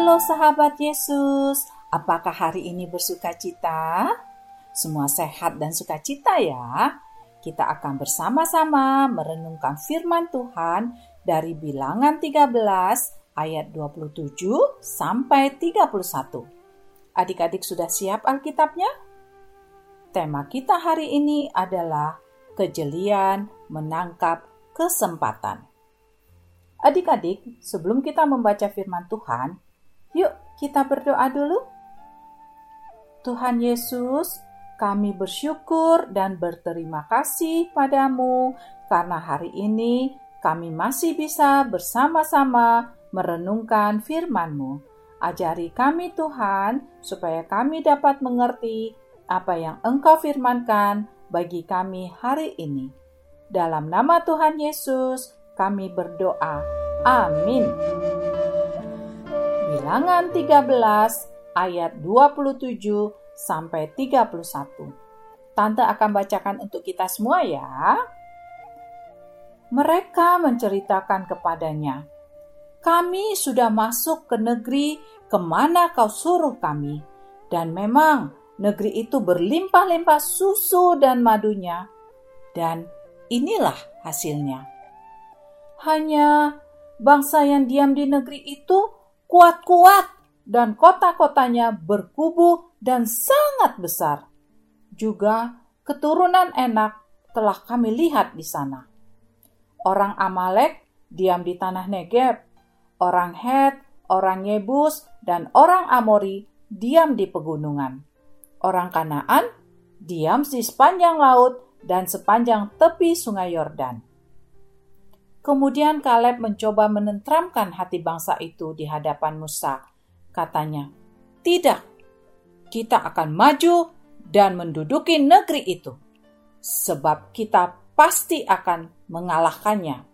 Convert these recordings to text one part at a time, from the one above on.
Halo sahabat Yesus, apakah hari ini bersuka cita? Semua sehat dan sukacita ya. Kita akan bersama-sama merenungkan firman Tuhan dari bilangan 13 ayat 27 sampai 31. Adik-adik sudah siap Alkitabnya? Tema kita hari ini adalah kejelian menangkap kesempatan. Adik-adik, sebelum kita membaca firman Tuhan, yuk kita berdoa dulu. Tuhan Yesus, kami bersyukur dan berterima kasih padamu karena hari ini kami masih bisa bersama-sama merenungkan firman-Mu. Ajari kami Tuhan, supaya kami dapat mengerti apa yang Engkau firmankan bagi kami hari ini. Dalam nama Tuhan Yesus, kami berdoa. Amin. Bilangan 13 ayat 27 sampai 31. Tante akan bacakan untuk kita semua ya. Mereka menceritakan kepadanya, kami sudah masuk ke negeri ke mana kau suruh kami. Dan memang negeri itu berlimpah-limpah susu dan madunya. Dan inilah hasilnya hanya bangsa yang diam di negeri itu kuat-kuat dan kota-kotanya berkubu dan sangat besar. Juga keturunan enak telah kami lihat di sana. Orang Amalek diam di tanah Negeb, orang Het, orang Yebus, dan orang Amori diam di pegunungan. Orang Kanaan diam di sepanjang laut dan sepanjang tepi sungai Yordan Kemudian Kaleb mencoba menentramkan hati bangsa itu di hadapan Musa. Katanya, "Tidak, kita akan maju dan menduduki negeri itu, sebab kita pasti akan mengalahkannya."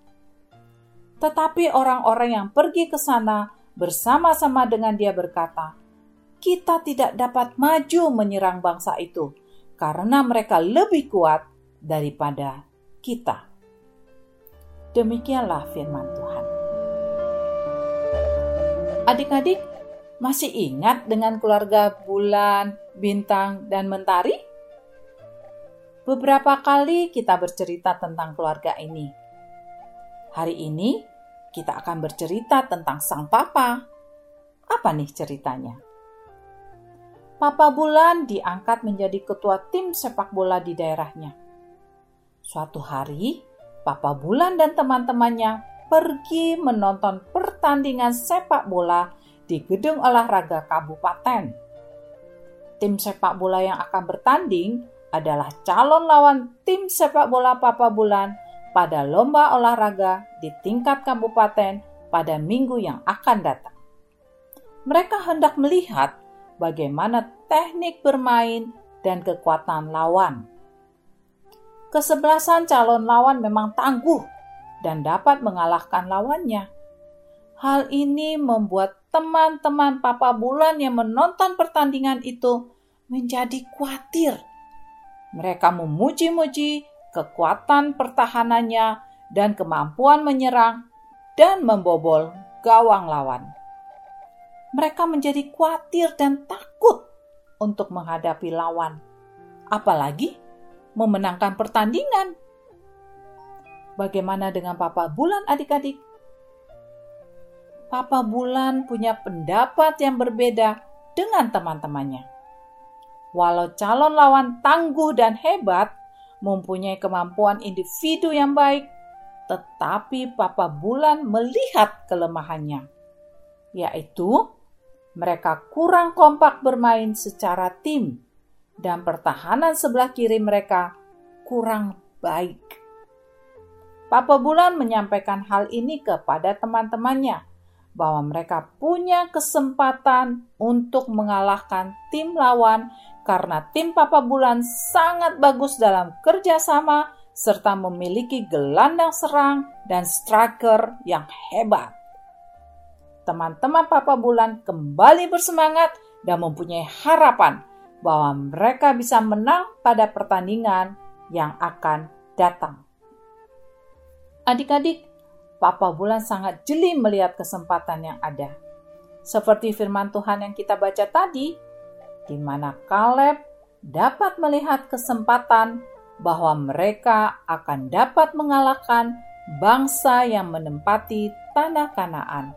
Tetapi orang-orang yang pergi ke sana bersama-sama dengan dia berkata, "Kita tidak dapat maju menyerang bangsa itu karena mereka lebih kuat daripada kita." Demikianlah firman Tuhan. Adik-adik, masih ingat dengan keluarga bulan, bintang, dan mentari? Beberapa kali kita bercerita tentang keluarga ini. Hari ini kita akan bercerita tentang sang papa. Apa nih ceritanya? Papa Bulan diangkat menjadi ketua tim sepak bola di daerahnya. Suatu hari, Papa Bulan dan teman-temannya pergi menonton pertandingan sepak bola di gedung olahraga kabupaten. Tim sepak bola yang akan bertanding adalah calon lawan tim sepak bola Papa Bulan pada lomba olahraga di tingkat kabupaten pada minggu yang akan datang. Mereka hendak melihat bagaimana teknik bermain dan kekuatan lawan kesebelasan calon lawan memang tangguh dan dapat mengalahkan lawannya. Hal ini membuat teman-teman Papa Bulan yang menonton pertandingan itu menjadi khawatir. Mereka memuji-muji kekuatan pertahanannya dan kemampuan menyerang dan membobol gawang lawan. Mereka menjadi khawatir dan takut untuk menghadapi lawan. Apalagi memenangkan pertandingan. Bagaimana dengan Papa Bulan adik-adik? Papa Bulan punya pendapat yang berbeda dengan teman-temannya. Walau calon lawan tangguh dan hebat, mempunyai kemampuan individu yang baik, tetapi Papa Bulan melihat kelemahannya, yaitu mereka kurang kompak bermain secara tim dan pertahanan sebelah kiri mereka kurang baik. Papa Bulan menyampaikan hal ini kepada teman-temannya bahwa mereka punya kesempatan untuk mengalahkan tim lawan karena tim Papa Bulan sangat bagus dalam kerjasama serta memiliki gelandang serang dan striker yang hebat. Teman-teman Papa Bulan kembali bersemangat dan mempunyai harapan bahwa mereka bisa menang pada pertandingan yang akan datang. Adik-adik, Papa Bulan sangat jeli melihat kesempatan yang ada. Seperti firman Tuhan yang kita baca tadi, di mana Kaleb dapat melihat kesempatan bahwa mereka akan dapat mengalahkan bangsa yang menempati tanah Kanaan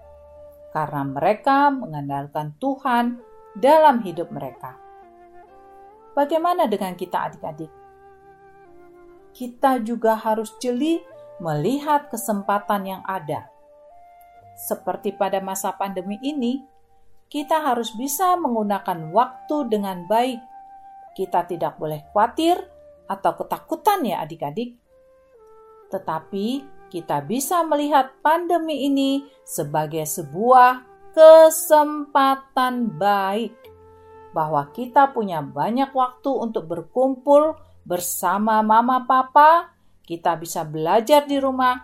karena mereka mengandalkan Tuhan dalam hidup mereka. Bagaimana dengan kita adik-adik? Kita juga harus jeli melihat kesempatan yang ada seperti pada masa pandemi ini, kita harus bisa menggunakan waktu dengan baik. Kita tidak boleh khawatir atau ketakutan ya adik-adik. Tetapi kita bisa melihat pandemi ini sebagai sebuah kesempatan baik bahwa kita punya banyak waktu untuk berkumpul bersama mama papa, kita bisa belajar di rumah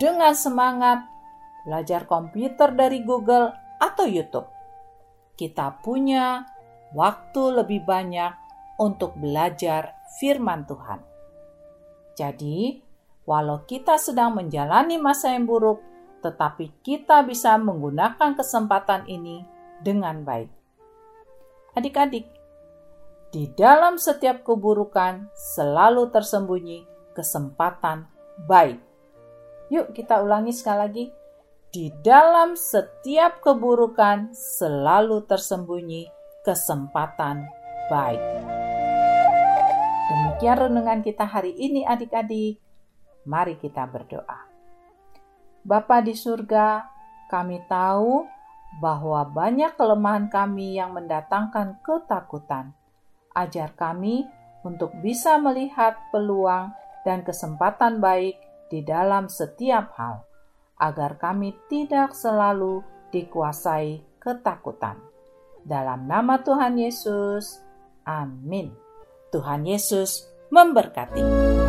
dengan semangat belajar komputer dari Google atau YouTube. Kita punya waktu lebih banyak untuk belajar firman Tuhan. Jadi, walau kita sedang menjalani masa yang buruk, tetapi kita bisa menggunakan kesempatan ini dengan baik. Adik-adik, di dalam setiap keburukan selalu tersembunyi kesempatan baik. Yuk, kita ulangi sekali lagi di dalam setiap keburukan selalu tersembunyi kesempatan baik. Demikian renungan kita hari ini adik-adik. Mari kita berdoa. Bapa di surga, kami tahu bahwa banyak kelemahan kami yang mendatangkan ketakutan. Ajar kami untuk bisa melihat peluang dan kesempatan baik di dalam setiap hal agar kami tidak selalu dikuasai ketakutan. Dalam nama Tuhan Yesus, amin. Tuhan Yesus memberkati.